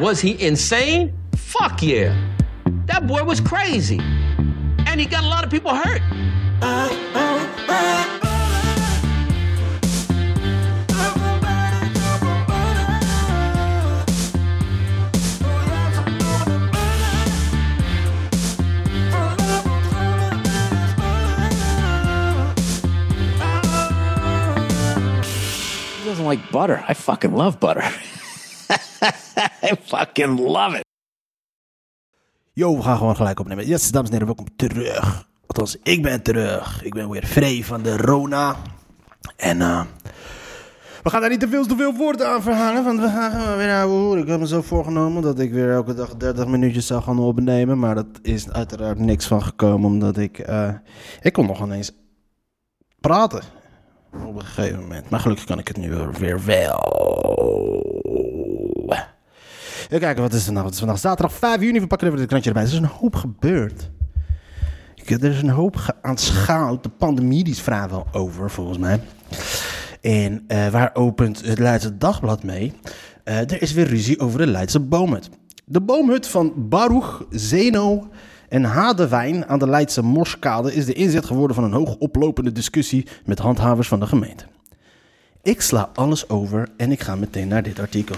Was he insane? Fuck yeah. That boy was crazy. And he got a lot of people hurt. He doesn't like butter. I fucking love butter. I fucking love it. Yo, we gaan gewoon gelijk opnemen. Yes, dames en heren, welkom terug. Althans, ik ben terug. Ik ben weer vrij van de Rona. En eh, we gaan daar niet te veel te veel woorden aan verhalen, want we gaan weer ouwe hoeren. Ik had me zo voorgenomen dat ik weer elke dag 30 minuutjes zou gaan opnemen. Maar dat is uiteraard niks van gekomen, omdat ik... eh, ik kon nog ineens praten op een gegeven moment. Maar gelukkig kan ik het nu weer wel. Even kijken, wat is er nou? Het is vandaag zaterdag 5 juni. We pakken even het krantje erbij. Er is een hoop gebeurd. Er is een hoop aanschouwd. De pandemie die is vrijwel over, volgens mij. En eh, waar opent het Leidse Dagblad mee? Eh, er is weer ruzie over de Leidse boomhut. De boomhut van Baruch, Zeno en Hadewijn aan de Leidse Morskade is de inzet geworden van een hoog oplopende discussie met handhavers van de gemeente. Ik sla alles over en ik ga meteen naar dit artikel.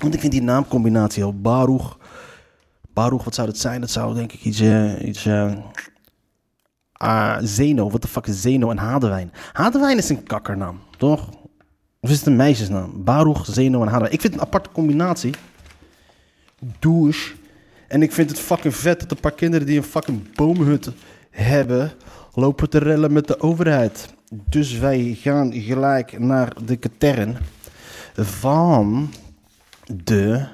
Want ik vind die naamcombinatie al Baruch. Baruch, wat zou dat zijn? Dat zou denk ik iets. eh, iets eh, ah, Zeno, wat de fuck is Zeno en Hadewijn? Hadewijn is een kakkernaam, toch? Of is het een meisjesnaam? Baruch, Zeno en Hadewijn. Ik vind het een aparte combinatie. Douche. En ik vind het fucking vet dat een paar kinderen die een fucking boomhut hebben, lopen te rellen met de overheid. Dus wij gaan gelijk naar de katern van de.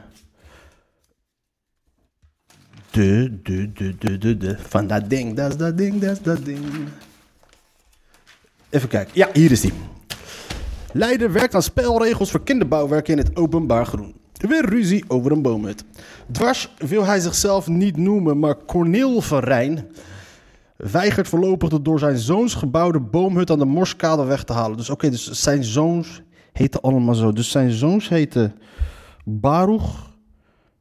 De, de, de, de, de, de. Van dat ding, dat is dat ding, dat is dat ding. Even kijken. Ja, hier is die. Leider werkt aan spelregels voor kinderbouwwerk in het openbaar groen. Weer ruzie over een boomhut. Dwars wil hij zichzelf niet noemen, maar Corneel van Rijn weigert voorlopig de door zijn zoons gebouwde boomhut aan de Morskade weg te halen. Dus oké, dus zijn zoons heten allemaal zo. Dus zijn zoons heten Baruch,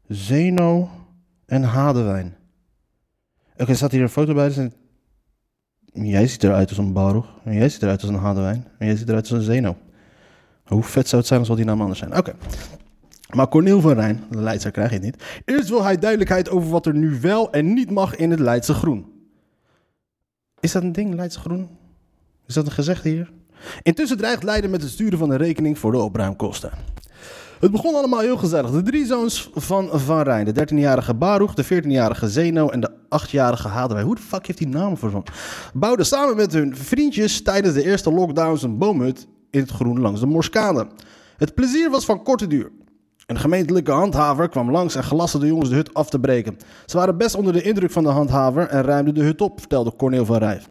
Zeno en Hadewijn. Oké, er staat hier een foto bij. Zijn- Jij ziet eruit als een Baruch. En jij ziet eruit als een Hadewijn. En jij ziet eruit als een Zeno. Hoe vet zou het zijn als al die namen anders zijn? Oké. Maar Corneel van Rijn, de Leidser krijg je niet. Eerst wil hij duidelijkheid over wat er nu wel en niet mag in het Leidse groen. Is dat een ding, Leidse groen? Is dat een gezegde hier? Intussen dreigt Leiden met het sturen van de rekening voor de opruimkosten. Het begon allemaal heel gezellig. De drie zoons van Van Rijn. De 13-jarige Baruch, de 14-jarige Zeno en de 8-jarige Hadewij. Hoe de fuck heeft die namen verzonnen? Bouwden samen met hun vriendjes tijdens de eerste lockdowns een boomhut in het groen langs de Morskade. Het plezier was van korte duur. Een gemeentelijke handhaver kwam langs en gelastte de jongens de hut af te breken. Ze waren best onder de indruk van de handhaver en ruimden de hut op, vertelde Corneel van Rijn.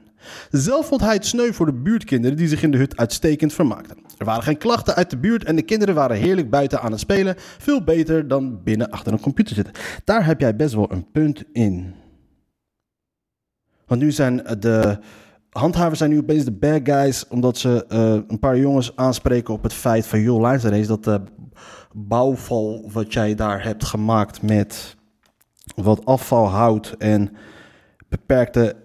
Zelf vond hij het sneu voor de buurtkinderen die zich in de hut uitstekend vermaakten. Er waren geen klachten uit de buurt en de kinderen waren heerlijk buiten aan het spelen. Veel beter dan binnen achter een computer zitten. Daar heb jij best wel een punt in. Want nu zijn de handhavers zijn nu opeens de bad guys, omdat ze eh, een paar jongens aanspreken op het feit van, joh, luister eens, dat de bouwval wat jij daar hebt gemaakt met wat afvalhout en beperkte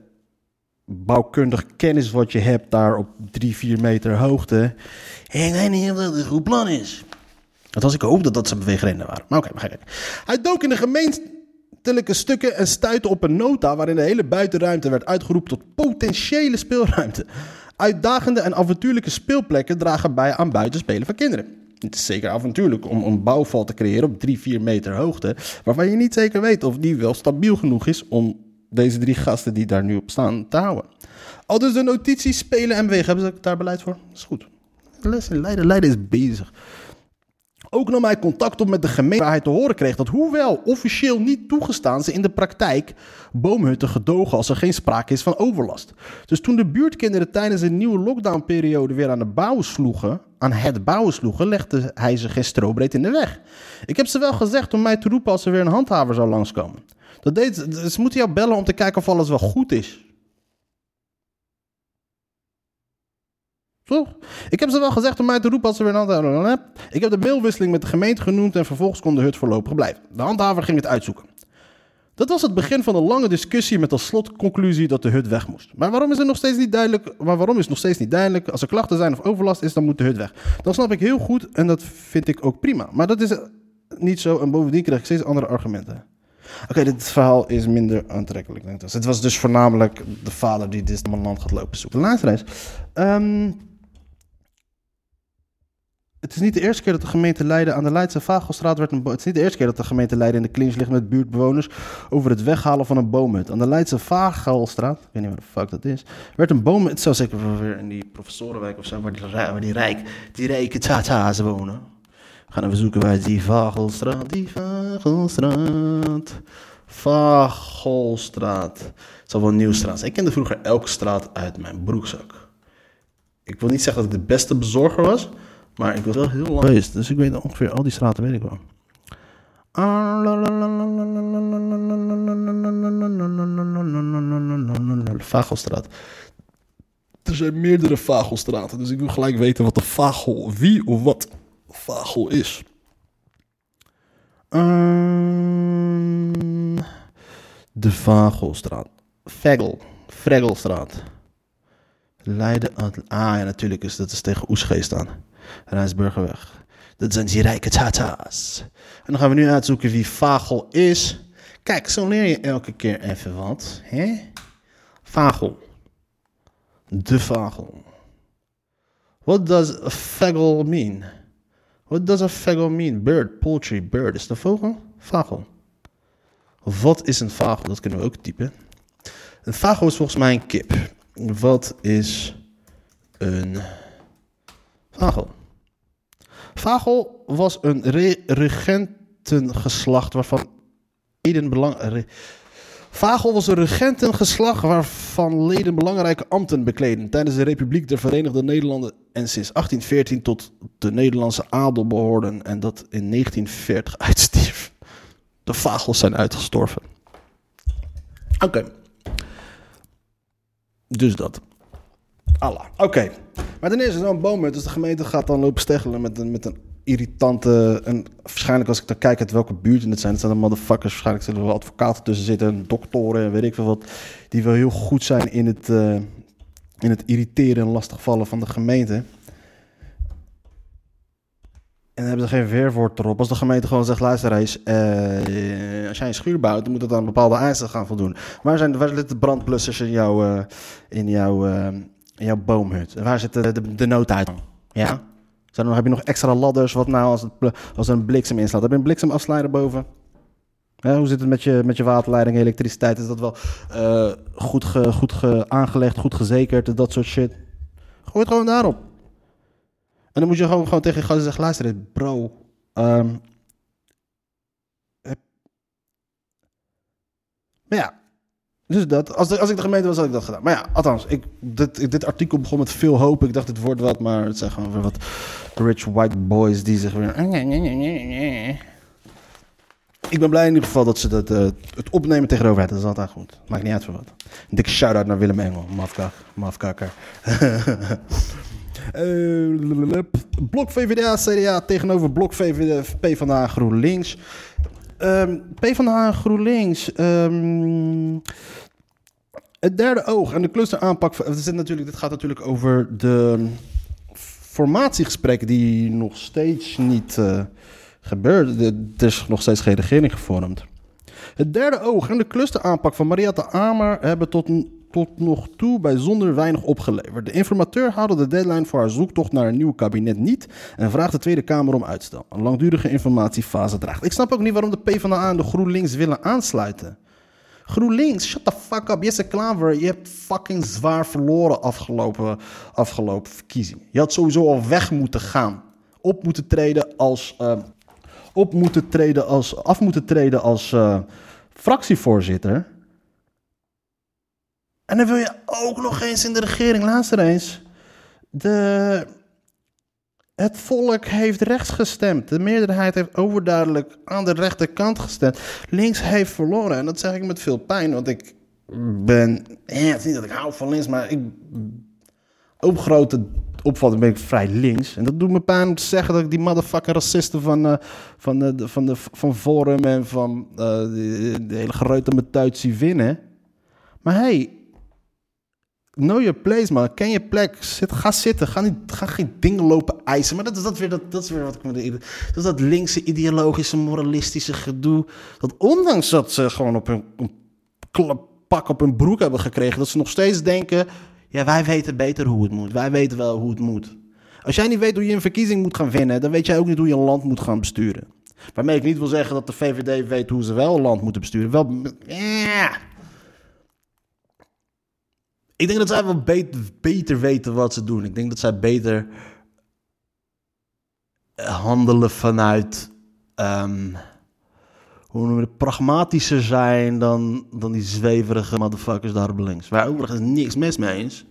bouwkundig kennis wat je hebt daar op drie, vier meter hoogte. Ik weet niet of dat een goed plan is. Althans, ik hoop dat dat zijn beweegredenen waren. Maar oké, maar kijk. Hij dook in de gemeentelijke stukken en stuitte op een nota waarin de hele buitenruimte werd uitgeroepen tot potentiële speelruimte. Uitdagende en avontuurlijke speelplekken dragen bij aan buitenspelen van kinderen. Het is zeker avontuurlijk om een bouwval te creëren op 3, 4 meter hoogte, waarvan je niet zeker weet of die wel stabiel genoeg is om deze drie gasten die daar nu op staan te houden. Al dus de notities, spelen en bewegen, hebben ze daar beleid voor? Dat is goed. Leiden, Leiden, Leiden is bezig. Ook nam hij contact op met de gemeente waar hij te horen kreeg dat hoewel officieel niet toegestaan ze in de praktijk boomhutten gedogen als er geen sprake is van overlast. Dus toen de buurtkinderen tijdens een nieuwe lockdownperiode weer aan, de bouwen sloegen, aan het bouwen sloegen, legde hij ze geen strobreed in de weg. Ik heb ze wel gezegd om mij te roepen als er weer een handhaver zou langskomen. Dat deed, ze moeten jou bellen om te kijken of alles wel goed is. Toch? Ik heb ze wel gezegd om mij te roepen als ze weer een handhaver... Ik heb de mailwisseling met de gemeente genoemd en vervolgens kon de hut voorlopig blijven. De handhaver ging het uitzoeken. Dat was het begin van een lange discussie met als slotconclusie dat de hut weg moest. Maar waarom is het nog steeds niet duidelijk? Waarom is het nog steeds niet duidelijk? Als er klachten zijn of overlast is, dan moet de hut weg. Dat snap ik heel goed en dat vind ik ook prima. Maar dat is niet zo en bovendien krijg ik steeds andere argumenten. Oké, dit verhaal is minder aantrekkelijk. Denk ik. Dus het was dus voornamelijk de vader die dit land gaat lopen zoeken. De laatste reis. Ehm, het is niet de eerste keer dat de gemeente Leiden aan de Leidse Vagelstraat werd een Het is niet de eerste keer dat de gemeente Leiden in de clinch ligt met buurtbewoners over het weghalen van een boomhut. Aan de Leidse Vagelstraat, ik weet niet waar de fuck dat is, werd een boomhut. Het zou zeker weer in die professorenwijk of zo, waar die, waar die rijk, die rijke tata's wonen. Gaan even zoeken is die Vagelstraat, die Vagelstraat. Vagelstraat. Het zal wel een nieuwstraat zijn. Ik kende vroeger elke straat uit mijn broekzak. Ik wil niet zeggen dat ik de beste bezorger was, maar ik was wel heel lang geweest. Dus ik weet ongeveer al die straten, weet ik wel. Vagelstraat. Er zijn meerdere Vagelstraten, dus ik wil gelijk weten wat de Vagel, wie of wat Vagel is. Ehm, de Vagelstraat. Vegel. Vregelstraat. Leiden. Ah ja, natuurlijk is dat is tegen Oesgeest aan. Rijnsburgerweg. Dat zijn die rijke tata's. En dan gaan we nu uitzoeken wie Vagel is. Kijk, zo leer je elke keer even wat. Hè? Vagel. De Vagel. What does a vagel mean? What does a vagel mean? Bird, poultry, bird. Is het een vogel? Vagel. Wat is een vagel? Dat kunnen we ook typen. Een vagel is volgens mij een kip. Wat is een vagel? Vagel was een re- regentengeslacht waarvan leden belang... Vagel was een regentengeslacht waarvan leden belangrijke ambten bekleden tijdens de Republiek der Verenigde Nederlanden en sinds 1814 tot de Nederlandse adel behoorden en dat in 1940 uitstierf. De vagels zijn uitgestorven. Oké. Dus dat. Allah. Oké. Maar ten eerste zo'n boom, dus de gemeente gaat dan lopen steggelen met een, met een irritante... En waarschijnlijk als ik dan kijk uit welke buurten het zijn... het zijn de motherfuckers, waarschijnlijk zullen er wel advocaten tussen zitten... doktoren en weet ik veel wat... die wel heel goed zijn in het, eh, in het irriteren en lastigvallen van de gemeente... En dan hebben ze geen weerwoord erop. Als de gemeente gewoon zegt, luister eens, eh, als jij een schuur bouwt, dan moet het aan bepaalde eisen gaan voldoen. Waar zijn waar de brandblussers in jouw, eh, in jouw, in jouw boomhut? Waar zit de, de, de nooduitgang? Ja? Nog- heb je nog extra ladders, wat nou als, het, als er een bliksem inslaat? Heb je een bliksemafsluiter boven? Hoe zit het met je, met je waterleiding, elektriciteit? Is dat wel eh, goed, goed ge, aangelegd, goed gezekerd, dat soort shit? Gooi het gewoon daarop. En dan moet je gewoon, gewoon tegen je zeggen, luister eens, bro. ehm, Maar ja, dus dat. Als, als ik de gemeente was, had ik dat gedaan. Maar ja, althans, ik, dit, dit artikel begon met veel hoop. Ik dacht, het wordt wat, maar het zijn gewoon weer wat rich white boys die zich weer... Ik ben blij in ieder geval dat ze dat, eh, het opnemen tegen de overheid, dat is altijd goed. Maakt niet uit voor wat. Een dikke shout-out naar Willem Engel, mafkak, mafkakker. Eh, blok VVDA, CDA tegenover blok VVD, PvdA, GroenLinks. Ehm PvdA, GroenLinks. ehm, het derde oog en de clusteraanpak. is natuurlijk, dit gaat natuurlijk over de formatiegesprekken die nog steeds niet eh gebeuren. Er is nog steeds geen regering gevormd. Het derde oog en de clusteraanpak van Mariette Amer hebben tot, tot nog toe bijzonder weinig opgeleverd. De informateur haalde de deadline voor haar zoektocht naar een nieuw kabinet niet en vraagt de Tweede Kamer om uitstel. Een langdurige informatiefase draagt. Ik snap ook niet waarom de PvdA en de GroenLinks willen aansluiten. GroenLinks, shut the fuck up. Jesse Klaver, je hebt fucking zwaar verloren afgelopen, afgelopen verkiezingen. Je had sowieso al weg moeten gaan. Op moeten treden als... eh, op moeten treden als, af moeten treden als eh, fractievoorzitter. En dan wil je ook nog eens in de regering. Luister eens. De, het volk heeft rechts gestemd. De meerderheid heeft overduidelijk aan de rechterkant gestemd. Links heeft verloren. En dat zeg ik met veel pijn. Want ik ben... Het is niet dat ik hou van links, maar ik... Op grote, opvatting ben ik vrij links. En dat doet me pijn om te zeggen dat ik die motherfucking racisten van, eh, van, de, van, de, van Forum en van eh, de, hele geruite metuit zie winnen. Maar hey, know your place man. Ken je plek. Zit, ga zitten. Ga, niet, ga geen dingen lopen eisen. Maar dat is, dat, weer, dat, dat is weer wat ik me... Dat is dat linkse, ideologische, moralistische gedoe. Dat ondanks dat ze gewoon op hun pak op hun broek hebben gekregen... dat ze nog steeds denken... Ja, wij weten beter hoe het moet. Wij weten wel hoe het moet. Als jij niet weet hoe je een verkiezing moet gaan winnen... dan weet jij ook niet hoe je een land moet gaan besturen. Waarmee ik niet wil zeggen dat de VVD weet hoe ze wel een land moeten besturen. Wel... Ja. Ik denk dat zij wel beter, beter weten wat ze doen. Ik denk dat zij beter eh, handelen vanuit... ehm, hoe noemen we het? Pragmatischer zijn dan, dan die zweverige motherfuckers daar op links. Waar overigens niks mis mee is.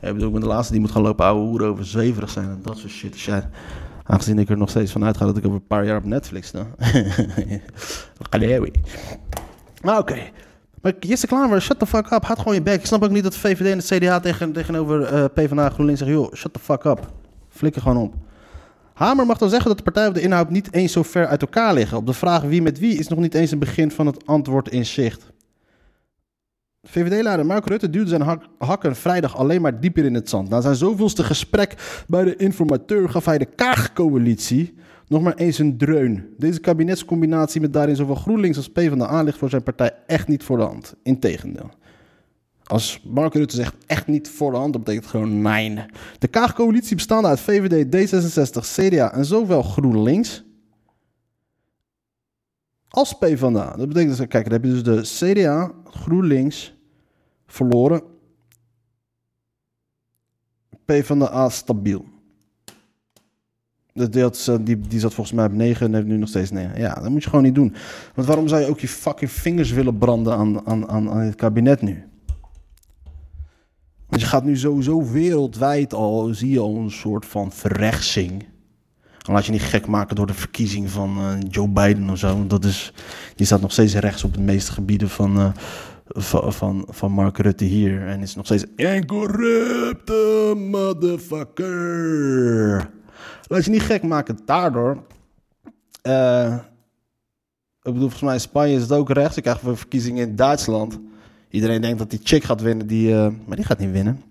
Ik bedoel, ben de laatste die moet gaan lopen ouwe hoeren over zweverig zijn en dat soort shit. Dus ja, aangezien ik er nog steeds van uitga dat ik over een paar jaar op Netflix sta. Galerie. Maar oké. Maar Jesse Klaver, shut the fuck up. Houd gewoon je bek. Ik snap ook niet dat VVD en het CDA tegen, tegenover eh PvdA GroenLinks zeggen... joh, shut the fuck up. Flikker gewoon op. Hamer mag dan zeggen dat de partijen op de inhoud niet eens zo ver uit elkaar liggen. Op de vraag wie met wie is nog niet eens een begin van het antwoord in zicht. VVD-leider Mark Rutte duwde zijn hak- hakken vrijdag alleen maar dieper in het zand. Na zijn zoveelste gesprek bij de informateur gaf hij de Kaag-coalitie nog maar eens een dreun. Deze kabinetscombinatie met daarin zowel GroenLinks als PvdA ligt voor zijn partij echt niet voor de hand. Integendeel. Als Mark Rutte zegt echt niet voor de hand, dat betekent gewoon nee. De Kaag-coalitie bestaande uit VVD, D66, CDA en zowel GroenLinks als PvdA. Dat betekent dus, kijk, dan heb je dus de CDA, GroenLinks verloren. PvdA stabiel. Die, had, eh, die, die zat volgens mij op 9 en heeft nu nog steeds 9. Ja, dat moet je gewoon niet doen. Want waarom zou je ook je fucking vingers willen branden aan, aan, aan, het kabinet nu? Want je gaat nu sowieso wereldwijd al, zie je al een soort van verrechtsing. Laat je niet gek maken door de verkiezing van eh, Joe Biden of zo. Want Dat is, die staat nog steeds rechts op de meeste gebieden van, eh, van, van, van Mark Rutte hier. En is nog steeds een corrupte motherfucker. Laat je niet gek maken daardoor. Eh, ik bedoel, volgens mij in Spanje is het ook rechts. Ik krijg weer verkiezingen in Duitsland. Iedereen denkt dat die chick gaat winnen, die, eh, maar die gaat niet winnen.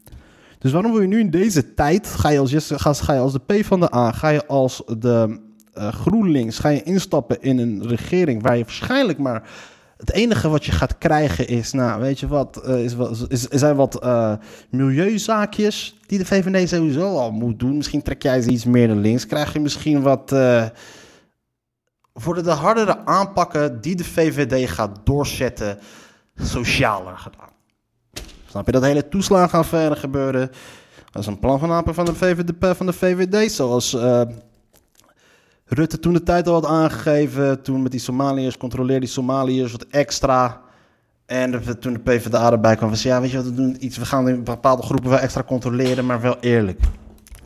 Dus waarom wil je nu in deze tijd, ga je als, ga, ga je als de P van de A, ga je als de eh, GroenLinks, ga je instappen in een regering waar je waarschijnlijk maar het enige wat je gaat krijgen is, nou weet je wat, eh, is, is, zijn wat eh, milieuzaakjes die de VVD sowieso al moet doen. Misschien trek jij ze iets meer naar links, krijg je misschien wat... eh, worden de hardere aanpakken die de VVD gaat doorzetten socialer gedaan. Snap je dat hele toeslagenaffaire gebeuren? Dat is een plan van aanpak van de VVD, van de VVD zoals Rutte toen de tijd al had aangegeven. Toen met die Somaliërs, controleer die Somaliërs wat extra. En de- toen de PvdA erbij kwam, was ja, weet je wat we doen? Iets, we gaan in bepaalde groepen wel extra controleren, maar wel eerlijk.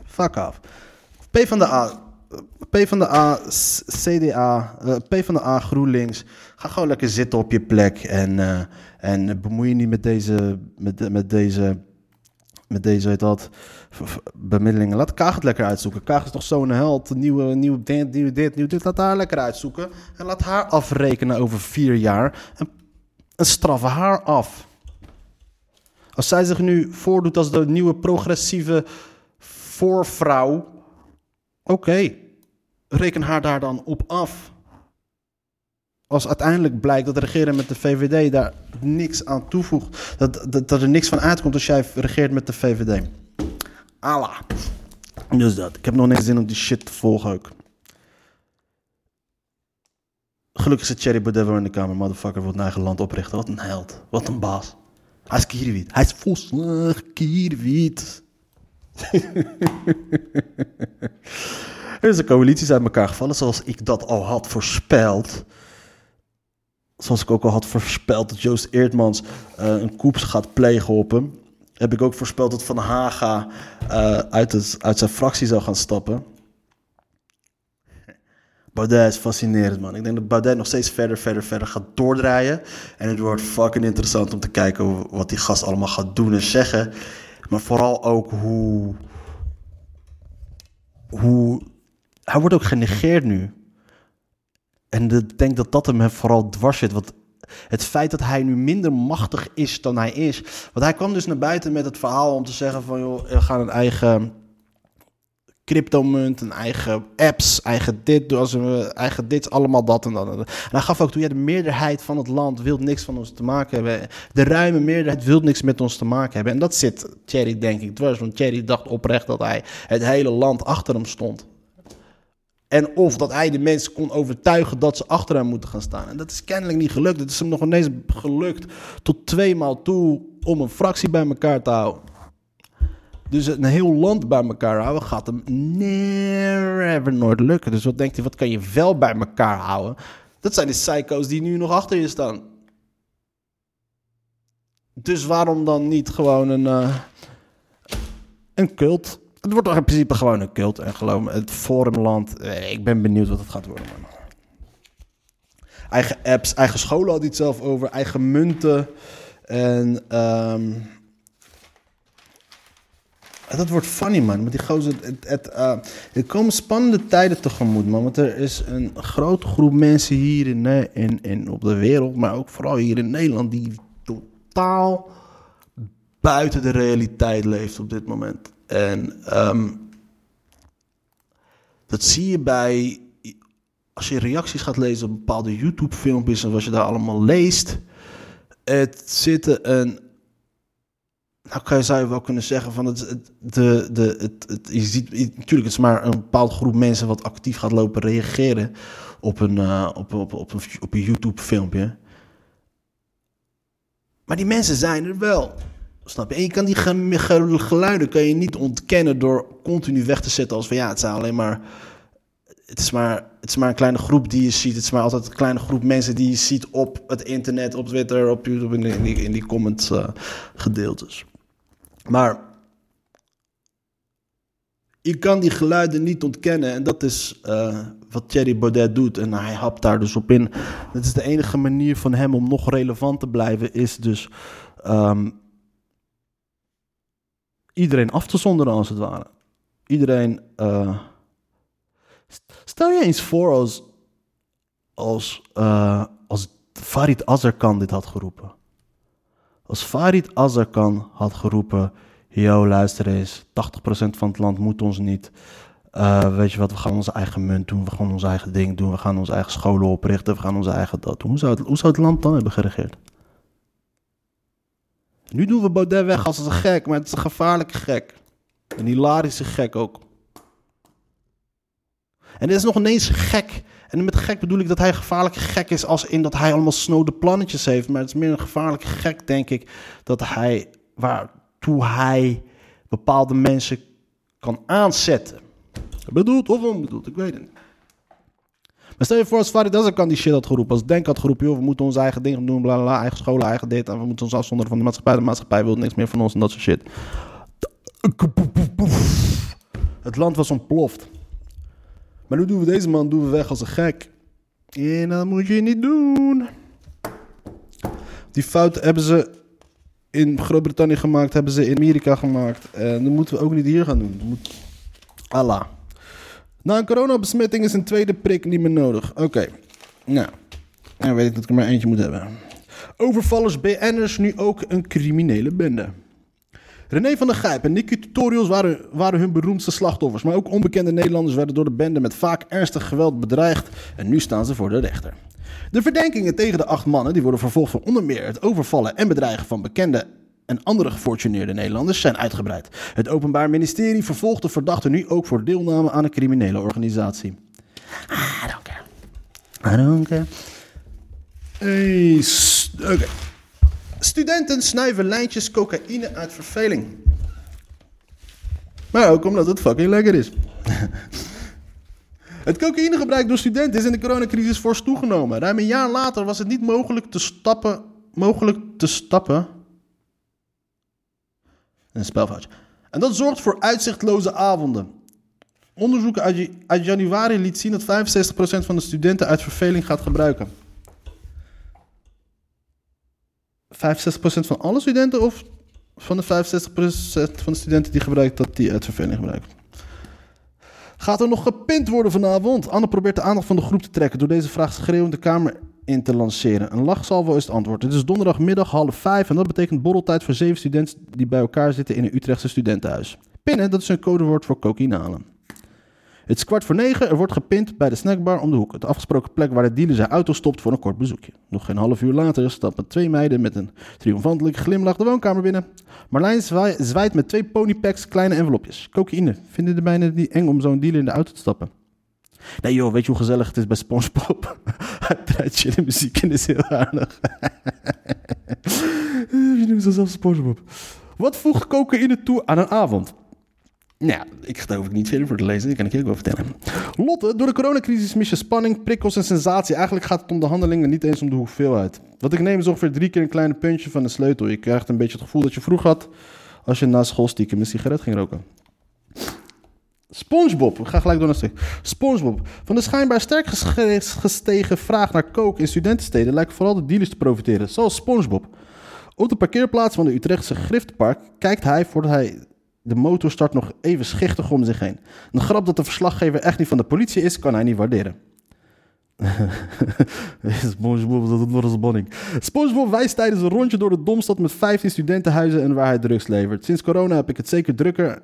Fuck off. PvdA, PvdA, CDA, eh, PvdA, GroenLinks. Ga gewoon lekker zitten op je plek en, eh, en bemoei je niet met deze, met, met deze, met deze, weet dat, bemiddelingen. Laat Kaag het lekker uitzoeken. Kaag is toch zo'n held, nieuwe, nieuwe dit, nieuwe dit, nieuwe dit. Laat haar lekker uitzoeken en laat haar afrekenen over vier jaar en, en straffen haar af. Als zij zich nu voordoet als de nieuwe progressieve voorvrouw, Oké, reken haar daar dan op af. Als uiteindelijk blijkt dat regeren met de VVD daar niks aan toevoegt, dat, dat, er niks van uitkomt als jij regeert met de VVD. Allah. Dus dat. Ik heb nog niks zin om die shit te volgen ook. Gelukkig zit Thierry Baudet in de kamer. Motherfucker wil een eigen land oprichten. Wat een held. Wat een baas. Hij is kierwiet. Hij is volslag kierwiet. Er is een coalitie uit elkaar gevallen, zoals ik dat al had voorspeld. Zoals ik ook al had voorspeld dat Joost Eertmans eh, een koeps gaat plegen op hem. Heb ik ook voorspeld dat Van Haga eh, uit, uit zijn fractie zou gaan stappen. Baudet is fascinerend, man. Ik denk dat Baudet nog steeds verder, verder, verder gaat doordraaien. En het wordt fucking interessant om te kijken wat die gast allemaal gaat doen en zeggen. Maar vooral ook hoe, hoe... Hij wordt ook genegeerd nu. En ik denk dat dat hem vooral dwars zit. Want het feit dat hij nu minder machtig is dan hij is. Want hij kwam dus naar buiten met het verhaal om te zeggen van... joh, we gaan een eigen cryptomunt, een eigen apps, eigen dit, eigen dit, allemaal dat en dat. En hij gaf ook toe, ja, de meerderheid van het land wil niks van ons te maken hebben. De ruime meerderheid wil niks met ons te maken hebben. En dat zit Thierry denk ik dwars, want Thierry dacht oprecht dat hij het hele land achter hem stond. En of dat hij de mensen kon overtuigen dat ze achter hem moeten gaan staan. En dat is kennelijk niet gelukt. Het is hem nog ineens gelukt tot tweemaal toe om een fractie bij elkaar te houden. Dus een heel land bij elkaar houden gaat hem never nooit lukken. Dus wat denkt hij, wat kan je wel bij elkaar houden? Dat zijn de psycho's die nu nog achter je staan. Dus waarom dan niet gewoon een, eh, een cult? Het wordt toch in principe gewoon een cult. En geloof me, het Forumland, eh, ik ben benieuwd wat het gaat worden, man. Eigen apps, eigen scholen had hij het zelf over, eigen munten. En ehm, dat wordt funny, man. Met die gozer, het, het, eh, er komen spannende tijden tegemoet, man. Want er is een grote groep mensen hier in, eh, in, in, op de wereld, maar ook vooral hier in Nederland, die totaal buiten de realiteit leeft op dit moment. En ehm, dat zie je bij, als je reacties gaat lezen op bepaalde YouTube-filmpjes en wat je daar allemaal leest. Het zitten een nou kan je, zou je wel kunnen zeggen van het, het, de, de, het, je ziet natuurlijk het is maar een bepaalde groep mensen wat actief gaat lopen reageren op een, uh, op, op, op een, op een YouTube filmpje. Maar die mensen zijn er wel. Snap je? En je kan die geluiden kan je niet ontkennen door continu weg te zetten als van ja, het zijn alleen maar. Het is, maar, het is maar een kleine groep die je ziet. Het is maar altijd een kleine groep mensen die je ziet op het internet, op Twitter, op YouTube, in die, in die comments uh, gedeeltes. Maar je kan die geluiden niet ontkennen. En dat is uh, wat Thierry Baudet doet. En hij hapt daar dus op in. Dat is de enige manier van hem om nog relevant te blijven. Is dus um, iedereen af te zonderen als het ware. Iedereen... Uh, stel je eens voor als, als, uh, als Farid Azarkan dit had geroepen. Als Farid Azarkan had geroepen: Yo, luister eens, 80% van het land moet ons niet. Uh, weet je wat, we gaan onze eigen munt doen, we gaan ons eigen ding doen, we gaan onze eigen scholen oprichten, we gaan onze eigen dat doen. Hoe zou het, hoe zou het land dan hebben geregeerd? Nu doen we Baudet weg als een gek, maar het is een gevaarlijke gek. Een hilarische gek ook. En dit is nog ineens gek. En met gek bedoel ik dat hij een gevaarlijke gek is als in dat hij allemaal snode plannetjes heeft. Maar het is meer een gevaarlijke gek, denk ik, dat hij, waartoe hij bepaalde mensen kan aanzetten. Bedoeld of onbedoeld, ik weet het niet. Maar stel je voor als Farid Azarkan die shit had geroepen, als Denk had geroepen, joh, we moeten onze eigen dingen doen, bla, bla eigen scholen, eigen dit, en we moeten ons afzonderen van de maatschappij, de maatschappij wil niks meer van ons en dat soort shit. Het land was ontploft. Maar nu doen we deze man doen we weg als een gek. En dat moet je niet doen. Die fout hebben ze in Groot-Brittannië gemaakt, hebben ze in Amerika gemaakt. En dat moeten we ook niet hier gaan doen. Moet... Allah. Na een coronabesmetting is een tweede prik niet meer nodig. Oké. Nou. Dan weet ik dat ik er maar eentje moet hebben. Overvallers BN'ers nu ook een criminele bende. René van der Gijp en Nicky Tutorials waren, waren hun beroemdste slachtoffers. Maar ook onbekende Nederlanders werden door de bende met vaak ernstig geweld bedreigd. En nu staan ze voor de rechter. De verdenkingen tegen de acht mannen, die worden vervolgd voor onder meer het overvallen en bedreigen van bekende en andere gefortuneerde Nederlanders, zijn uitgebreid. Het Openbaar Ministerie vervolgt de verdachten nu ook voor deelname aan een criminele organisatie. I don't care. I don't care. Hey, Oké. Okay. Studenten snuiven lijntjes cocaïne uit verveling. Maar ook omdat het fucking lekker is. het cocaïnegebruik door studenten is in de coronacrisis fors toegenomen. Ruim een jaar later was het niet mogelijk te stappen. Mogelijk te stappen. Een spelfoutje. En dat zorgt voor uitzichtloze avonden. Onderzoek uit, januari liet zien dat 65% van de studenten uit verveling gaat gebruiken. 65% van alle studenten of van de 65% van de studenten die gebruiken dat die uit verveling gebruiken? Gaat er nog gepint worden vanavond? Anne probeert de aandacht van de groep te trekken door deze vraag schreeuwend de kamer in te lanceren. Een lachsalvo is het antwoord. Het is donderdagmiddag half vijf en dat betekent borreltijd voor zeven studenten die bij elkaar zitten in een Utrechtse studentenhuis. Pinnen, dat is een codewoord voor cocaïne Het is kwart voor negen, er wordt gepint bij de snackbar om de hoek. Het afgesproken plek waar de dealer zijn auto stopt voor een kort bezoekje. Nog geen half uur later stappen twee meiden met een triomfantelijke glimlach de woonkamer binnen. Marlijn zwaai- zwaait met twee ponypacks kleine envelopjes. Cocaïne. Vinden de meiden niet eng om zo'n dealer in de auto te stappen? Nee joh, weet je hoe gezellig het is bij SpongeBob? Hij draait muziek en is heel aardig. Je noemt zichzelf SpongeBob. Wat voegt cocaïne toe aan een avond? Nou, ik hoef ik niet verder voor te lezen, dat kan ik je ook wel vertellen. Lotte, door de coronacrisis mis je spanning, prikkels en sensatie. Eigenlijk gaat het om de handelingen, niet eens om de hoeveelheid. Wat ik neem is ongeveer drie keer een kleine puntje van de sleutel. Je krijgt een beetje het gevoel dat je vroeg had als je na school stiekem een sigaret ging roken. SpongeBob, we gaan gelijk door naar stuk. SpongeBob. Van de schijnbaar sterk gestegen vraag naar coke in studentensteden lijken vooral de dealers te profiteren, zoals SpongeBob. Op de parkeerplaats van de Utrechtse Griftpark kijkt hij voordat hij de motor start nog even schichtig om zich heen. Een grap dat de verslaggever echt niet van de politie is, kan hij niet waarderen. SpongeBob dat het nog eens bonning. SpongeBob wijst tijdens een rondje door de Domstad met 15 studentenhuizen en waar hij drugs levert. Sinds corona heb ik het zeker drukker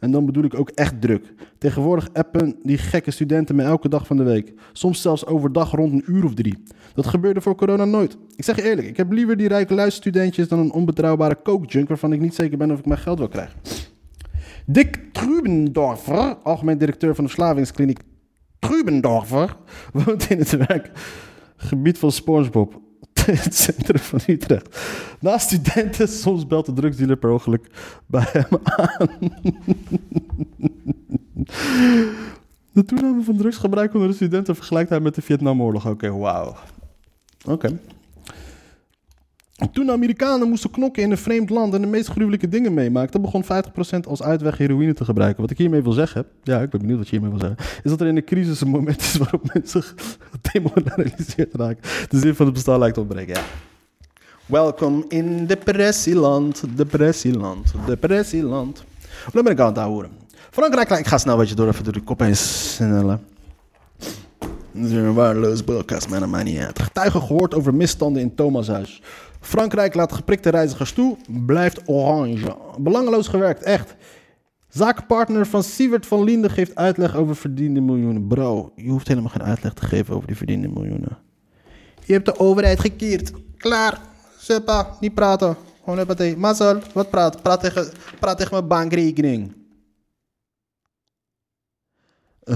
en dan bedoel ik ook echt druk. Tegenwoordig appen die gekke studenten me elke dag van de week. Soms zelfs overdag rond een uur of drie. Dat gebeurde voor corona nooit. Ik zeg je eerlijk, ik heb liever die rijke luisterstudentjes dan een onbetrouwbare coke-junk waarvan ik niet zeker ben of ik mijn geld wil krijgen. Dick Trubendorfer, algemeen directeur van de verslavingskliniek Trubendorfer, woont in het werkgebied van SpongeBob. Het centrum van Utrecht. Naast studenten, soms belt de drugsdealer per ongeluk bij hem aan. De toename van drugsgebruik onder de studenten vergelijkt hij met de Vietnamoorlog. Oké, wauw. Oké. Toen de Amerikanen moesten knokken in een vreemd land en de meest gruwelijke dingen meemaakten, begon 50% als uitweg heroïne te gebruiken. Wat ik hiermee wil zeggen, ja, ik ben benieuwd wat je hiermee wil zeggen, is dat er in de crisis een moment is waarop mensen gedemoraliseerd raken. De zin van het bestaan lijkt ontbreken, ja. Welkom in depressieland, depressieland, depressieland. Hoe ben ik aan het houden? Frankrijk, ik ga snel beetje door, even door de kop heen snellen. Dit is een waardeloos podcast, maar dat niet uit. Getuigen gehoord over misstanden in Thomashuis. Frankrijk laat geprikte reizigers toe, blijft oranje. Belangeloos gewerkt, echt. Zakenpartner van Sievert van Linden geeft uitleg over verdiende miljoenen. Bro, je hoeft helemaal geen uitleg te geven over die verdiende miljoenen. Je hebt de overheid gekeerd. Klaar. Seppa, niet praten. Gewoon huppatee. Mazzel, wat praat? Praat tegen, praat tegen mijn bankrekening.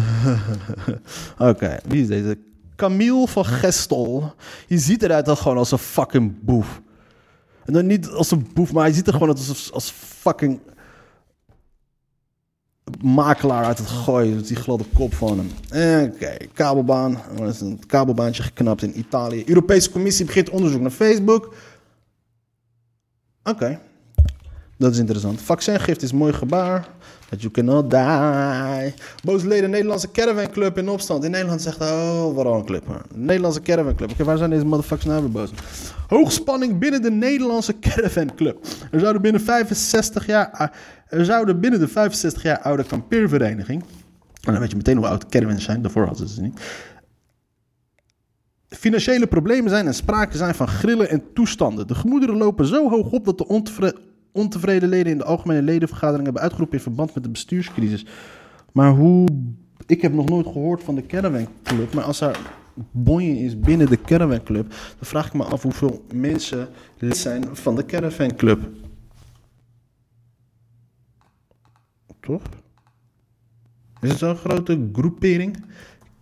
Oké, wie is deze? Camille van Gestel. Je ziet eruit als gewoon als een fucking boef. En dan niet als een boef, maar hij ziet er gewoon als, als fucking makelaar uit het gooien. Die gladde kop van hem. Oké, kabelbaan. Er is een kabelbaantje geknapt in Italië. Europese Commissie begint onderzoek naar Facebook. Oké. Dat is interessant. Vaccingift is mooi gebaar. That you cannot die. Boze leden Nederlandse Caravan Club in opstand. In Nederland zegt oh, waarom een club. Nederlandse Caravan Club. Oké, waar zijn deze motherfuckers nou weer boos? Hoogspanning binnen de Nederlandse Caravan Club. Er zouden binnen 65 jaar... Er zouden binnen de 65 jaar oude kampeervereniging... En dan weet je meteen hoe oud caravans zijn. Daarvoor hadden ze ze niet financiële problemen zijn en sprake zijn van grillen en toestanden. De gemoederen lopen zo hoog op dat de ontevreden leden in de algemene ledenvergadering hebben uitgeroepen in verband met de bestuurscrisis. Maar hoe. Ik heb nog nooit gehoord van de Caravan Club, maar als er bonje is binnen de Caravan Club, dan vraag ik me af hoeveel mensen lid zijn van de Caravan Club. Toch? Is het zo'n grote groepering?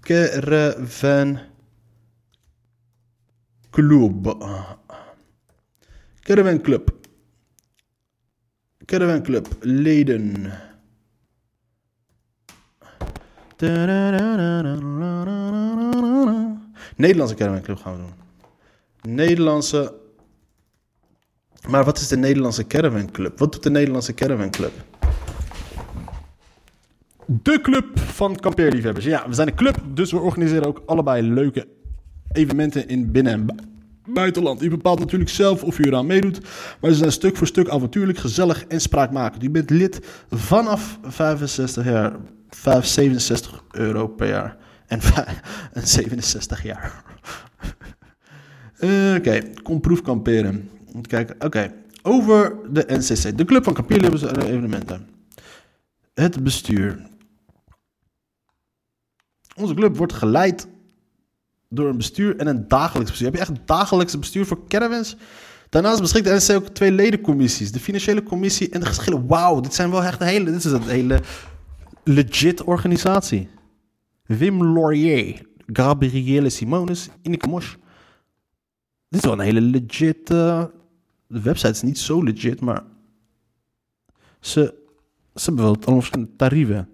Caravan Club. Caravan Club. Caravan Club. Leden. Nederlandse Caravan Club gaan we doen. Nederlandse. Maar wat is de Nederlandse Caravan Club? Wat doet de Nederlandse Caravan Club? De club van kampeerliefhebbers. Ja, we zijn een club, dus we organiseren ook allebei leuke evenementen in binnen- en buitenland. U bepaalt natuurlijk zelf of u eraan meedoet, maar ze zijn stuk voor stuk avontuurlijk, gezellig en spraakmakend. U bent lid vanaf 65 jaar 567 euro per jaar. En, vij- en 67 jaar. Eh, Oké, kom proefkamperen. Oké, over de NCC. De Club van Kampeerlibbers en Evenementen. Het bestuur. Onze club wordt geleid door een bestuur en een dagelijks bestuur. Heb je echt een dagelijks bestuur voor caravans? Daarnaast beschikt de NCC ook twee ledencommissies. De financiële commissie en de geschillen. Wauw, dit zijn wel echt een hele... Dit is een hele legit organisatie. Wim Laurier, Gabriele Simonis, Ineke Mosch. Dit is wel een hele legit... eh, de website is niet zo legit, maar... Ze, ze hebben wel allemaal verschillende tarieven.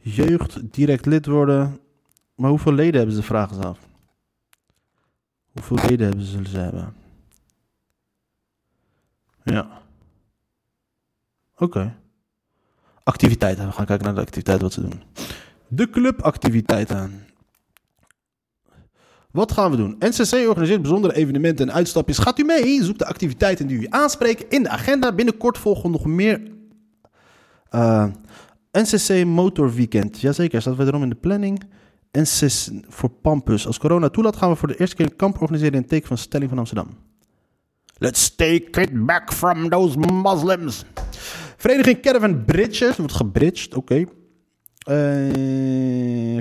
Jeugd, direct lid worden. Maar hoeveel leden hebben ze, vragen ze af. Hoeveel leden hebben ze, zullen ze hebben? Ja. Oké. Activiteiten. We gaan kijken naar de activiteiten wat ze doen. De clubactiviteiten. Wat gaan we doen? NCC organiseert bijzondere evenementen en uitstapjes. Gaat u mee? Zoek de activiteiten die u aanspreken in de agenda. Binnenkort volgen nog meer eh, NCC Motor Weekend. Jazeker, staat wederom in de planning. NCC voor Pampus. Als corona toelaat gaan we voor de eerste keer een kamp organiseren in het teken van Stelling van Amsterdam. Let's take it back from those Muslims. Vereniging Caravan Bridges. Wordt gebridged, oké. Eh,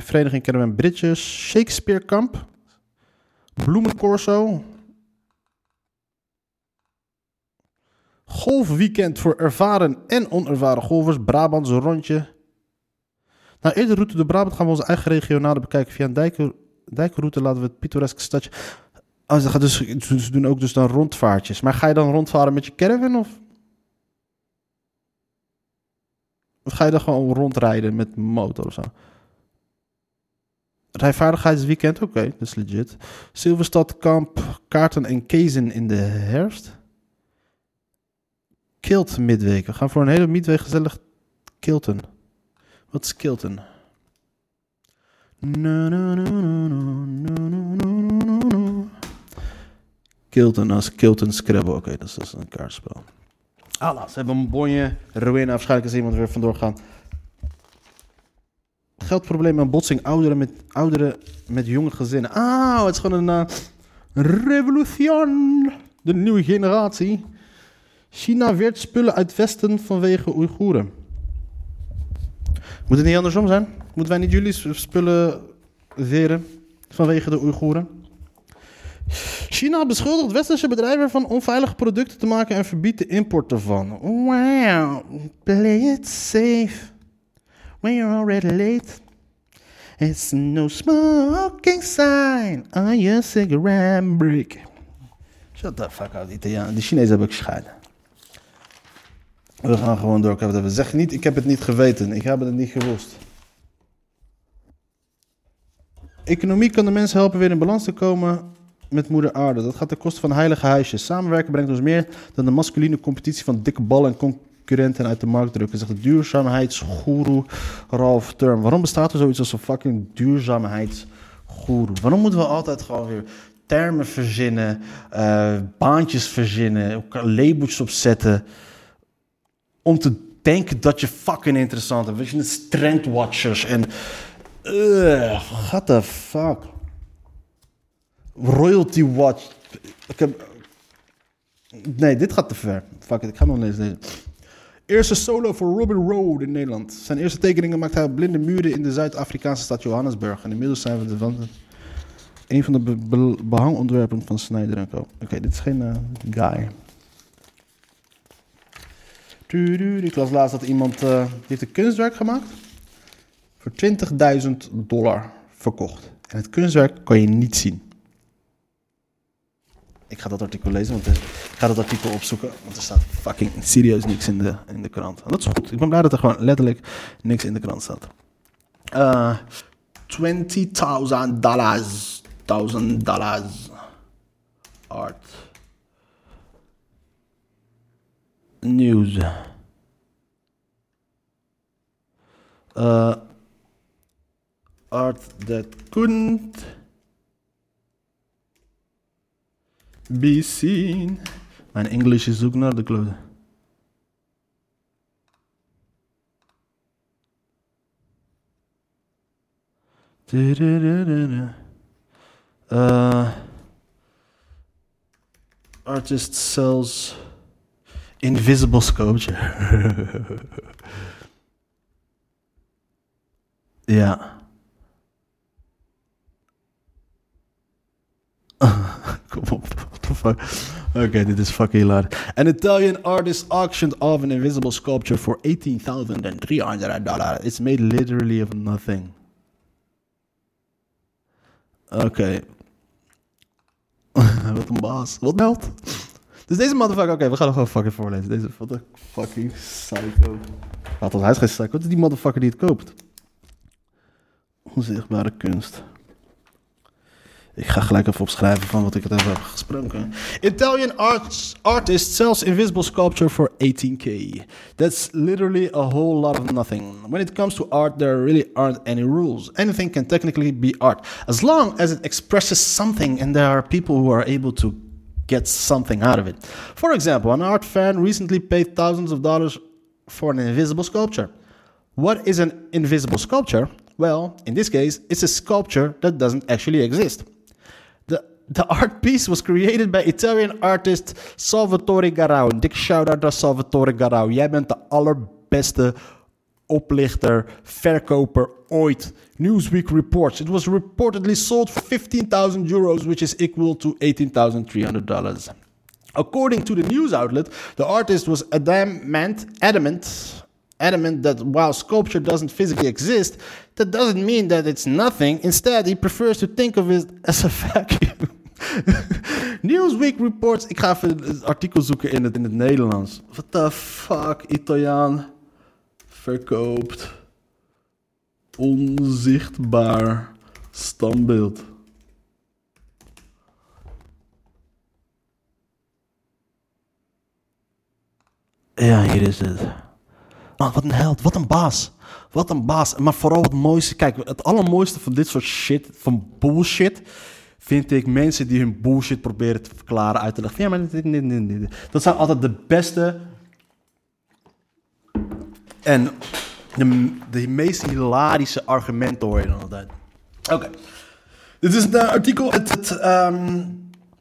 Vereniging Caravan Bridges. Shakespeare Kamp. Bloemencorso. Golfweekend voor ervaren en onervaren golfers. Brabantse rondje. Nou, eerder route door Brabant gaan we onze eigen regionale bekijken. Via een dijken, dijkenroute laten we het pittoreske stadje... Oh, ze, dus, doen ook dus dan rondvaartjes. Maar ga je dan rondvaren met je caravan of... Of ga je dan gewoon rondrijden met motor of zo? Rijvaardigheidsweekend, oké, dat is legit. Silverstad Kamp, kaarten en kezen in de herfst. Kilt midweek. We gaan voor een hele midweek gezellig kilten. Wat is Kilton? Kilton als Kilton Scrabble. Oké, dat is een kaartspel. Alla, ze hebben een bonje. Ruïne, waarschijnlijk is iemand weer vandoor gaan. Geldprobleem en botsing. Ouderen met, ouderen met jonge gezinnen. Ah, het is gewoon een revolutie. revolution. De nieuwe generatie. China weert spullen uit Westen vanwege Oeigoeren. Moet het niet andersom zijn? Moeten wij niet jullie spullen weren vanwege de Oeigoeren? China beschuldigt westerse bedrijven van onveilige producten te maken en verbiedt de import ervan. Wow, play it safe. When you're already late. It's no smoking sign on your cigarette break. Shut the fuck up, Italiaan. De Chinezen hebben ook scheiden. We gaan gewoon door. Ik heb het even. Zeg niet, ik heb het niet geweten. Ik heb het niet gewust. Economie kan de mensen helpen weer in balans te komen met moeder aarde. Dat gaat ten koste van heilige huisjes. Samenwerken brengt ons meer dan de masculine competitie van dikke ballen en concurrenten uit de markt drukken, zegt de duurzaamheidsgoeroe Ralph Term. Waarom bestaat er zoiets als een fucking duurzaamheidsgoeroe? Waarom moeten we altijd gewoon weer termen verzinnen, eh, baantjes verzinnen, labeltjes opzetten, om te denken dat je fucking interessant bent. Weet je, trendwatchers en... Uh, what the fuck? Royalty Watch. Ik heb... Nee, dit gaat te ver. Fuck it, ik ga nog eens lezen. Eerste solo voor Robin Road in Nederland. Zijn eerste tekeningen maakte hij op blinde muren in de Zuid-Afrikaanse stad Johannesburg. En inmiddels zijn we de van een van de be be behangontwerpen van Snyder Co. Oké, dit is geen uh, guy. Ik las laatst dat iemand uh, heeft een kunstwerk gemaakt voor 20.000 dollar verkocht. En het kunstwerk kan je niet zien. Ik ga dat artikel lezen, want ik ga dat artikel opzoeken, want er staat fucking serieus niks in de, in de krant. En dat is goed. Ik ben blij dat er gewoon letterlijk niks in de krant staat. Uh, 20.000 dollars. 1000 dollars. Art. News. Uh, art that couldn't be seen. Mijn English is ook naar de. Uh, artist sells invisible sculpture. ja. Kom op, the fuck. Oké, dit is fucking hilarisch. An Italian artist auctioned off an invisible sculpture for $18,300. It's made literally of nothing. Oké. Wat een baas. Wat meldt? Dus deze motherfucker... Oké, we gaan nog gewoon fucking voorlezen. Deze wat een fucking psycho. Ons, hij is geen psycho. Wat is die motherfucker die het koopt? Onzichtbare kunst. Ik ga gelijk even opschrijven van wat ik het even heb gesproken. Italian arts, artist sells invisible sculpture for 18k. That's literally a whole lot of nothing. When it comes to art, there really aren't any rules. Anything can technically be art, as long as it expresses something and there are people who are able to get something out of it. For example, an art fan recently paid thousands of dollars for an invisible sculpture. What is an invisible sculpture? Well, in this case, it's a sculpture that doesn't actually exist. The, the art piece was created by Italian artist Salvatore Garau. Een dik shout-out Salvatore Garau. Jij bent de allerbeste oplichter, verkoper ooit. Newsweek reports. It was reportedly sold for 15,000 euros, which is equal to $18,300. According to the news outlet, the artist was adamant, adamant, adamant that while sculpture doesn't physically exist, that doesn't mean that it's nothing. Instead, he prefers to think of it as a vacuum. Newsweek reports. Ik ga even het artikel zoeken in het, in het Nederlands. What the fuck, Italiaan verkoopt onzichtbaar standbeeld. Ja, hier is het. Wat een held, wat een baas. Wat een baas. Maar vooral het mooiste, kijk, het allermooiste van dit soort shit, van bullshit, vind ik mensen die hun bullshit proberen te verklaren, uit te leggen. Ja, maar dit. Dat zijn altijd de beste en de, de meest hilarische argumenten hoor je dan altijd. Oké. Dit is een eh, artikel uit het, ehm,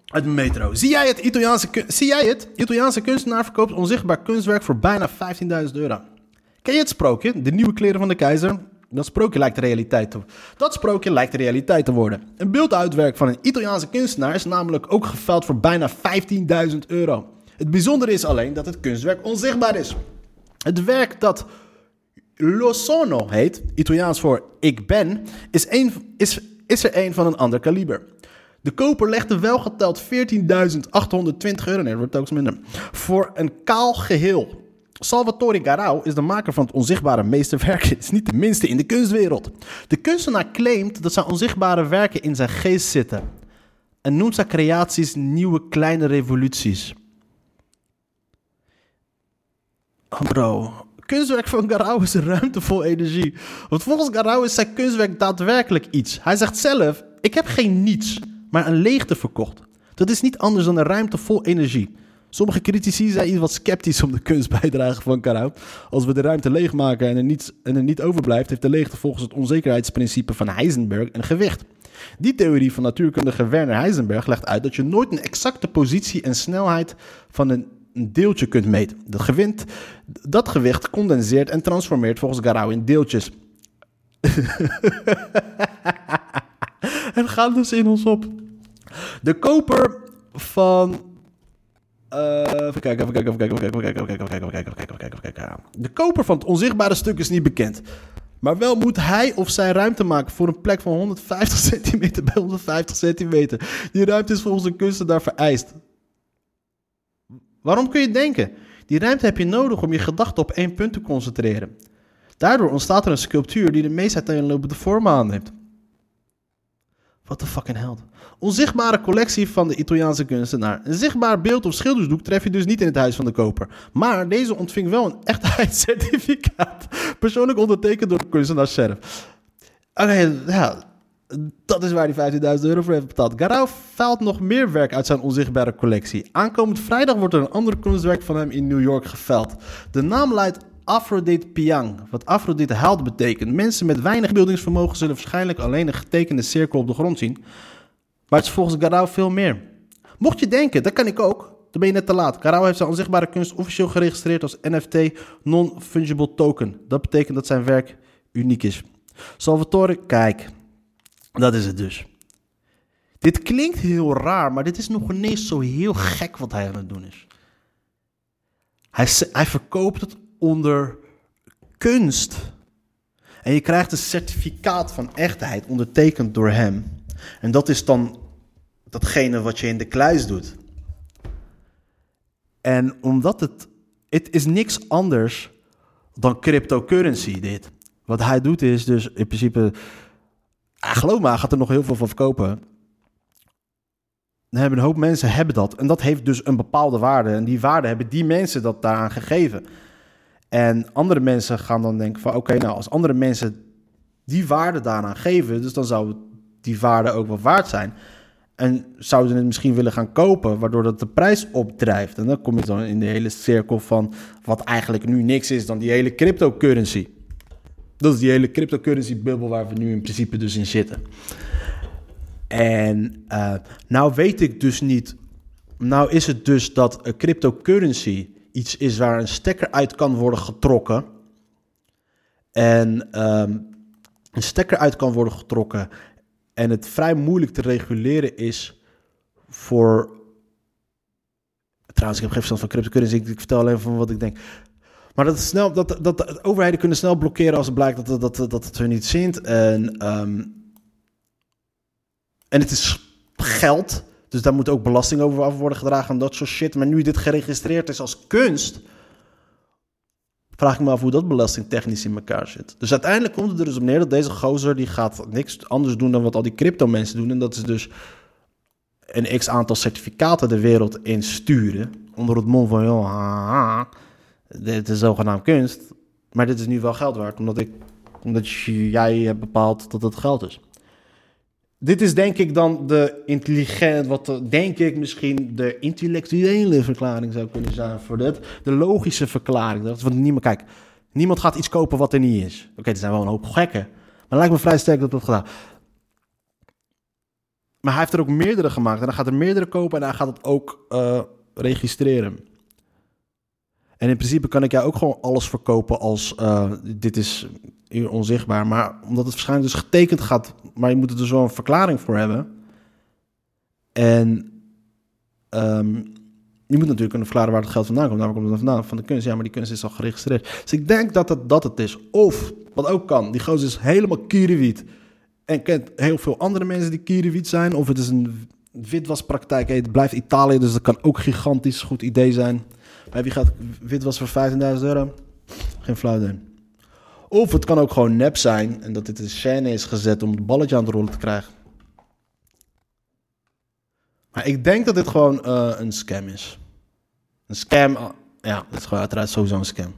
uit Metro. Zie jij het Italiaanse, zie jij het? Italiaanse kunstenaar verkoopt onzichtbaar kunstwerk voor bijna 15.000 euro. Ken je het sprookje? De nieuwe kleren van de keizer? Dat sprookje lijkt de realiteit te Dat sprookje lijkt de realiteit te worden. Een beelduitwerk van een Italiaanse kunstenaar is namelijk ook geveld voor bijna 15.000 euro. Het bijzondere is alleen dat het kunstwerk onzichtbaar is. Het werk dat Lo Sono heet, Italiaans voor ik ben, is, een, is, is er een van een ander kaliber. De koper legde wel geteld 14.820 euro, nee, wordt minder, voor een kaal geheel. Salvatore Garau is de maker van het onzichtbare meesterwerk. Het is niet de minste in de kunstwereld. De kunstenaar claimt dat zijn onzichtbare werken in zijn geest zitten. En noemt zijn creaties nieuwe kleine revoluties. Oh bro, kunstwerk van Garau is ruimtevol energie. Want volgens Garau is zijn kunstwerk daadwerkelijk iets. Hij zegt zelf, ik heb geen niets, maar een leegte verkocht. Dat is niet anders dan een ruimte vol energie. Sommige critici zijn iets wat sceptisch om de kunstbijdrage van Garau. Als we de ruimte leegmaken en er, niets, en er niet overblijft, heeft de leegte volgens het onzekerheidsprincipe van Heisenberg een gewicht. Die theorie van natuurkundige Werner Heisenberg legt uit dat je nooit een exacte positie en snelheid van een een deeltje kunt meten. Dat, gewicht, dat gewicht condenseert en transformeert volgens Garau in deeltjes. en gaat dus in ons op. De koper van. eh, even kijken, even kijken, even kijken, even kijken, even kijken, even kijken, even kijken, even kijken, even kijken. De koper van het onzichtbare stuk is niet bekend. Maar wel moet hij of zij ruimte maken voor een plek van 150 centimeter bij 150 centimeter. Die ruimte is volgens een kunstenaar vereist. Waarom kun je denken? Die ruimte heb je nodig om je gedachten op één punt te concentreren. Daardoor ontstaat er een sculptuur die de meest uiteenlopende vormen aanneemt. Wat de fucking held. Onzichtbare collectie van de Italiaanse kunstenaar. Een zichtbaar beeld of schildersdoek tref je dus niet in het huis van de koper. Maar deze ontving wel een echtheidscertificaat. Persoonlijk ondertekend door de kunstenaar zelf. Oké, ja, dat is waar hij 15.000 euro voor heeft betaald. Garau valt nog meer werk uit zijn onzichtbare collectie. Aankomend vrijdag wordt er een ander kunstwerk van hem in New York geveld. De naam luidt Aphrodite Piang. Wat Aphrodite held betekent. Mensen met weinig beeldingsvermogen zullen waarschijnlijk alleen een getekende cirkel op de grond zien. Maar het is volgens Garau veel meer. Mocht je denken, dat kan ik ook, dan ben je net te laat. Garau heeft zijn onzichtbare kunst officieel geregistreerd als NFT Non-Fungible Token. Dat betekent dat zijn werk uniek is. Salvatore, kijk, dat is het dus. Dit klinkt heel raar, maar dit is nog ineens zo heel gek wat hij aan het doen is. Hij, hij verkoopt het onder kunst. En je krijgt een certificaat van echtheid ondertekend door hem. En dat is dan datgene wat je in de kluis doet. En omdat het... Het is niks anders dan cryptocurrency, dit. Wat hij doet is dus in principe... Ah, geloof me, gaat er nog heel veel van verkopen. Dan hebben een hoop mensen hebben dat. En dat heeft dus een bepaalde waarde. En die waarde hebben die mensen dat daaraan gegeven. En andere mensen gaan dan denken van... Oké, nou, als andere mensen die waarde daaraan geven... dus dan zou die waarde ook wat waard zijn. En zouden het misschien willen gaan kopen... waardoor dat de prijs opdrijft. En dan kom je dan in de hele cirkel van... wat eigenlijk nu niks is dan die hele cryptocurrency. Dat is die hele cryptocurrency-bubbel... waar we nu in principe dus in zitten. En eh, nou weet ik dus niet. Nou is het dus dat een cryptocurrency iets is waar een stekker uit kan worden getrokken. En ehm, een stekker uit kan worden getrokken. En het vrij moeilijk te reguleren is voor. Trouwens, ik heb geen verstand van cryptocurrency. Ik, ik vertel alleen van wat ik denk. Maar dat, snel, dat, dat de overheden kunnen snel blokkeren als het blijkt dat, dat, dat, dat het hun niet zint. En ehm, en het is geld. Dus daar moet ook belasting over af worden gedragen en dat soort shit. Maar nu dit geregistreerd is als kunst. Vraag ik me af hoe dat belastingtechnisch in elkaar zit. Dus uiteindelijk komt het er dus op neer dat deze gozer. die gaat niks anders doen dan wat al die crypto mensen doen. En dat is dus een x aantal certificaten de wereld insturen. Onder het mom van. joh, dit is zogenaamd kunst. Maar dit is nu wel geld waard. Omdat, ik, omdat jij hebt bepaald dat het geld is. Dit is denk ik dan de intelligent, wat de- denk ik misschien de intellectuele verklaring zou kunnen zijn voor dit. De logische verklaring. Dat wat niemand, kijk, niemand gaat iets kopen wat er niet is. Oké, er zijn wel een hoop gekken. Maar lijkt me vrij sterk dat dat gedaan. Maar hij heeft er ook meerdere gemaakt. En hij gaat er meerdere kopen en hij gaat het ook eh, registreren. En in principe kan ik jou ook gewoon alles verkopen als eh, dit is onzichtbaar. Maar omdat het waarschijnlijk dus getekend gaat, maar je moet er dus wel een verklaring voor hebben. En ehm, je moet natuurlijk kunnen verklaren waar het geld vandaan komt. Namelijk komt het vandaan van de kunst. Ja, maar die kunst is al geregistreerd. Dus ik denk dat het dat het is. Of, wat ook kan, die gozer is helemaal kierenwiet. En kent heel veel andere mensen die kierenwiet zijn. Of het is een witwaspraktijk. Het blijft Italië, dus dat kan ook gigantisch goed idee zijn. Maar wie gaat witwas voor 15.000 euro? Geen flauw. Of het kan ook gewoon nep zijn en dat dit een scène is gezet om het balletje aan het rollen te krijgen. Maar ik denk dat dit gewoon eh, een scam is. Een scam, ah, ja, dit is gewoon uiteraard sowieso een scam.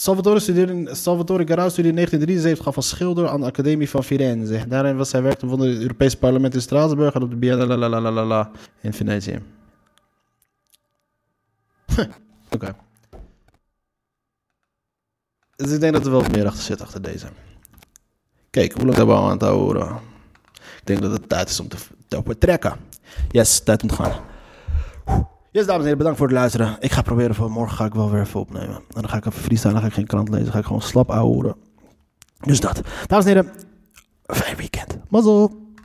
Salvatore, studeerde, Salvatore Garau studeerde in 1973 af als schilder aan de Academie van Firenze. Daarin was hij werkte voor het Europese parlement in Straatsburg en op de Biennale in Venetië. Oké. Dus ik denk dat er wel meer achter zit achter deze. Kijk, hoe lang hebben we aan het houden? Ik denk dat het tijd is om te, te vertrekken. Yes, tijd om te gaan. Yes, dames en heren, bedankt voor het luisteren. Ik ga proberen voor morgen ga ik wel weer even opnemen. En dan ga ik even freestylen, dan ga ik geen krant lezen, dan ga ik gewoon slap ouwen. Dus dat. Dames en heren, fijn weekend. Mazzel.